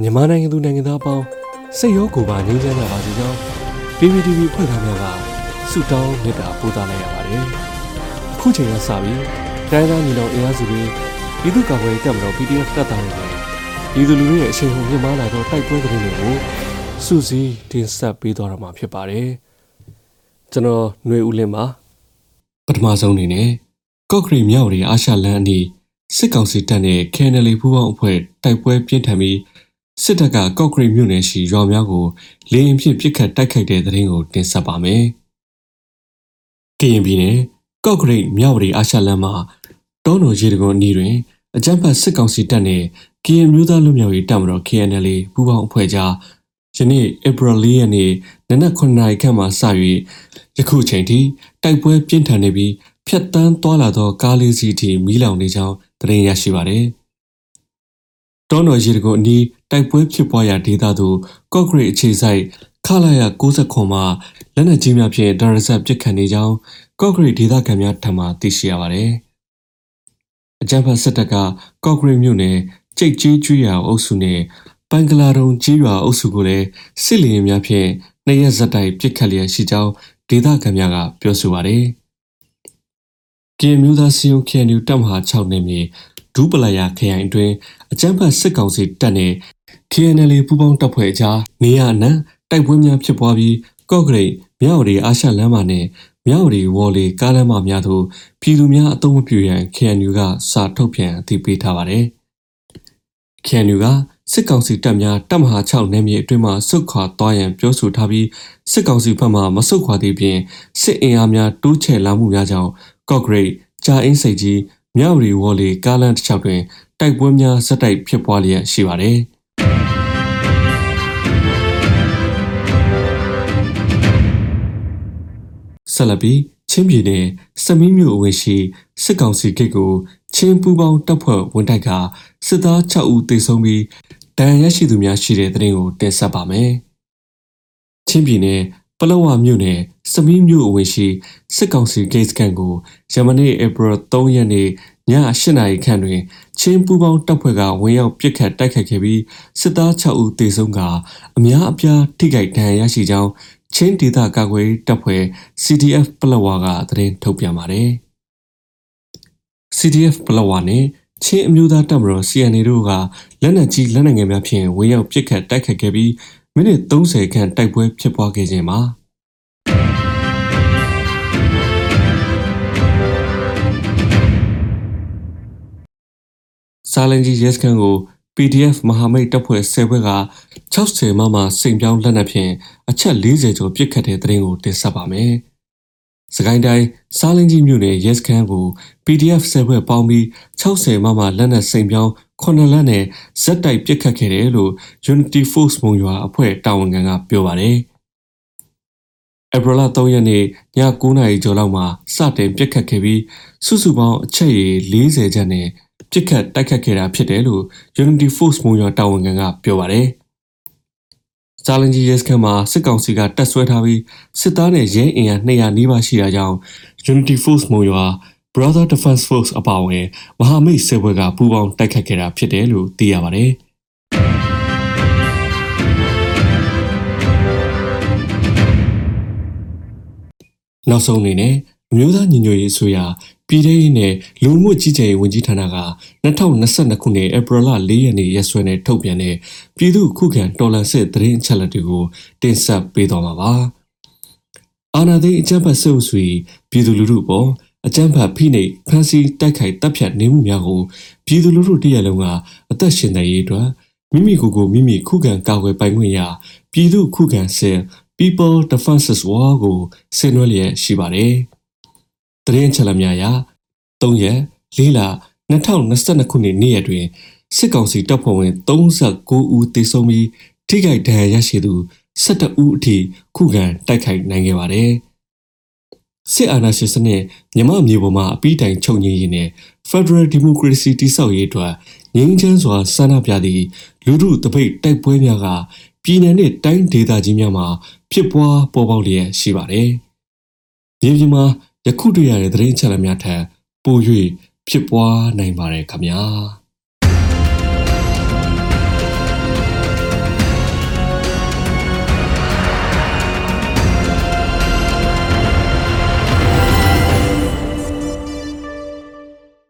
မြန်မာနိုင်ငံသူနိုင်ငံသားအပေါင်းစိတ်ရောကိုယ်ပါငြိမ်းချမ်းကြပါစေကြောင်း PPTV ဖွဲ့သားများကဆုတောင်းမေတ္တာပို့သလိုက်ရပါတယ်။အခုချိန်ကစပြီးတိုင်းသားညီနောင်အင်အားစုတွေပြည်သူ့ကာကွယ်ရေးတပ်မတော် PDF တပ်သားတွေနဲ့ပြည်သူလူထုရဲ့အရှိန်ဟုန်မြင့်မားလာသောတိုက်ပွဲသတင်းတွေကိုစူးစီးတင်ဆက်ပေးသွားတော့မှာဖြစ်ပါတယ်။ကျွန်တော်ຫນွေဦးလင်းပါပထမဆုံးအနေနဲ့ကော့ကရီမြောက်ရီအာရှလန်အနီးစစ်ကောင်စီတပ်နဲ့ KNL ပူးပေါင်းအဖွဲ့တိုက်ပွဲပြင်းထန်ပြီး စစ်တပ်ကကော့ကရိတ်မြို့နယ်ရှိရွာများကိုလေရင်ဖြင့်ပစ်ခတ်တိုက်ခိုက်တဲ့တဲ့ရင်ကိုတင်ဆက်ပါမယ်။ကရင်ပြည်နယ်ကော့ကရိတ်မြောက်ဝတီအာရှလမ်းမှာတောနော်ရေတကွန်အနီးတွင်အကြမ်းဖက်စစ်ကောင်စီတပ်နဲ့ကရင်မျိုးသားလူမျိုးရေးတပ်မတော် KNL ပူးပေါင်းအဖွဲ့ကြားယနေ့ဧပြီ၄ရက်နေ့နနက်9နာရီခန့်မှစ၍ယခုချိန်ထိတိုက်ပွဲပြင်းထန်နေပြီးဖျက်တမ်းသွားလာသောကားလေးစီးထိမီးလောင်နေကြောင်းသတင်းရရှိပါသည်။ တောနော်ရေတကွန်အနီးတိုက်ပွဲဖြစ်ပွားရာဒေသသို့ကော့ဂရိတ်အခြေစိုက်ခလာရ69မှာလက်နက်ကြီးများဖြင့်ဒါရဆက်ပစ်ခတ်နေကြောင်းကော့ဂရိတ်ဒေသခံများထံမှသိရှိရပါတယ်။အကြမ်းဖက်စစ်တပ်ကကော့ဂရိတ်မြို့နယ်ကြိတ်ကြီးကျွော်အုပ်စုနဲ့ပန်ကလာတုံကြီးရွာအုပ်စုကိုလည်းစစ်လီရင်များဖြင့်နှစ်ရက်ဇက်တိုက်ပစ်ခတ်လျက်ရှိကြောင်းဒေသခံများကပြောဆိုပါတယ်။ကင်မျိုးသားစီယုံခဲနူတပ်မဟာ6နယ်မြေ ဒူးပလာယာခရိုင်အတွင်းအကြမ်းဖက်စစ်ကောင်စီတပ်နဲ့ KNL ပူးပေါင်းတပ်ဖွဲ့ကြားနေရနံတိုက်ပွဲများဖြစ်ပွားပြီးကော့ဂရိတ်မြောက်ရီအာရှလမ်းမနဲ့မြောက်ရီဝေါ်လီကားလမ်းမများသို့ပြည်သူများအုံမပြူရန် KNU ကစာထုတ်ပြန်အသိပေးထားပါတယ်။ KNU ကစစ်ကောင်စီတပ်များတပ်မဟာ6နယ်မြေအတွင်းမှစုခွာသွားရန်ပြောဆိုထားပြီးစစ်ကောင်စီဘက်မှမစုခွာသေးပြင်စစ်အင်အားများတိုးချဲ့လာမှုများကြောင့်ကော့ဂရိတ်ဂျာအင်းစိတ်ကြီး မြောက်ရီဝေါ်လီကားလမ်းတစ်လျှောက်တွင်တိုက်ပွဲများဆက်တိုက်ဖြစ်ပွားလျက်ရှိပါတယ်။ဆက်လက်ပြီးချင်းပြည်နယ်စမီးမြို့အဝယ်ရှိစစ်ကောင်စီဂိတ်ကိုချင်းပူပေါင်းတပ်ဖွဲ့ဝန်တိုက်ကစစ်သား6ဦးသေဆုံးပြီးဒဏ်ရာရရှိသူများရှိတဲ့တဲ့ရင်ကိုတင်ဆက်ပါမယ်။ချင်းပြည်နယ် ပလောဝမြို့နယ်စမီးမြို့အဝယ်ရှိစစ်ကောင်စီဂိတ်စကန်ကိုယမနေ့ဧပြီ3ရက်နေ့ည8နာရီခန့်တွင်ချင်းပူပေါင်းတပ်ဖွဲ့ကဝင်ရောက်ပစ်ခတ်တိုက်ခတ်ခဲ့ပြီးစစ်သား6ဦးသေဆုံးကအများအပြားထိခိုက်ဒဏ်ရာရရှိကြောင်းချင်းဒေသကာကွယ်တပ်ဖွဲ့ CDF ပလောဝါကသတင်းထုတ်ပြန်ပါတယ်။ CDF ပလောဝါနဲ့ချင်းအမျိုးသားတပ်မတော် CNA တို့ကလက်နက်ကြီးလက်နက်ငယ်များဖြင့်ဝင်ရောက်ပစ်ခတ်တိုက်ခတ်ခဲ့ပြီး မိနစ်30ခန့်တိုက်ပွဲဖြစ်ပွားခဲ့ခြင်းမှာစာလင်ကြီးရဲစခန်းကို PDF မဟာမိတ်တပ်ဖွဲ့10ဘွဲ့က60မမစိန်ပြောင်းလက်နက်ဖြင့်အချက်40ကျော်ပစ်ခတ်တဲ့တဲ့ရင်ကိုတင်ဆက်ပါမယ်။ စကိုင်းတိုင်းစားလင်းကြီးမြို့နယ်ရဲစခန်းကို PDF 10ဘွဲ့ပေါင်းပြီး60မမလက်နက်စိန်ပြောင်း9လက်နဲ့ဇက်တိုက်ပစ်ခတ်ခဲ့တယ်လို့ Unity Force မုံရွာအဖွဲ့တာဝန်ခံကပြောပါတယ်။ဧပြီလ3ရက်နေ့ည9:00နာရီကျော်လောက်မှာစတင်ပစ်ခတ်ခဲ့ပြီးစုစုပေါင်းအချက်ရည်40ကျပ်နဲ့ပြစ်ခတ်တိုက်ခတ်ခဲ့တာဖြစ်တယ်လို့ Unity Force မုံရွာတာဝန်ခံကပြောပါတယ်။ စာလင်ကြီးရဲစခန်းမှာစစ်ကောင်စီကတပ်ဆွဲထားပြီးစစ်သားနဲ့ရဲအင်အား200နီးပါးရှိတာကြောင့် Unity Force မုံရွာ Brother Defense Force အပါအဝင်မဟာမိတ်စစ်ဘွဲကပူးပေါင်းတိုက်ခတ်ခဲ့တာဖြစ်တယ်လို့သိရပါတယ်။နောက်ဆုံးအနေနဲ့အမျိုးသားညီညွတ်ရေးအစိုးရ ပြည်ထောင်စုနဲ့လူမှုကြီးကြပ်ရေးဝန်ကြီးဌာနက2022ခုနှစ်ဧပြီလ4ရက်နေ့ရက်စွဲနဲ့ထုတ်ပြန်တဲ့ပြည်သူ့ခုခံတော်လှန်စစ်သတင်းအချက်အလက်တွေကိုတင်ဆက်ပေးသွားမှာပါ။အာဏာသိမ်းအကြမ်းဖက်ဆုပ်ဆွေပြည်သူလူထုပေါ်အကြမ်းဖက်ဖိနှိပ်ဖမ်းဆီးတိုက်ခိုက်တပ်ဖြတ်နေမှုများကိုပြည်သူလူထုတရက်လုံးကအသက်ရှင်နေရေးအတွက်မိမိကိုယ်ကိုမိမိခုခံကာကွယ်ပိုင်ခွင့်ရပြည်သူခုခံစစ် People Defenses War ကိုဆင်နွှဲလျက်ရှိပါတယ်။ သတင်းချက်လက်များအရ3ရက်4လ2022ခုနှစ်နေ့ရက်တွင်စစ်ကောင်စီတပ်ဖွဲ့ဝင်39ဦးသေဆုံးပြီးထိခိုက်ဒဏ်ရာရရှိသူ12ဦးအထိခုခံတိုက်ခိုက်နိုင်ခဲ့ပါတယ်။စစ်အာဏာရှင်စနစ်မြမမျိုးပေါ်မှာအပိတိုင်ချုပ်ငြိမ်းရေးနဲ့ Federal Democracy တိဆောက်ရေးအတွက်ငြိမ်းချမ်းစွာဆန္ဒပြသည့်လူထုတပိတ်တိုက်ပွဲများကပြည်내နဲ့တိုင်းဒေသကြီးများမှာဖြစ်ပွားပေါ်ပေါက်လျက်ရှိပါတယ်။မြေပြင်မှာ ယခုတွေ့ရတဲ့သတင်းအချက်အလက်များထက်ပို၍ဖြစ်ပွားနိုင်ပါတယ်ခင်ဗျာ။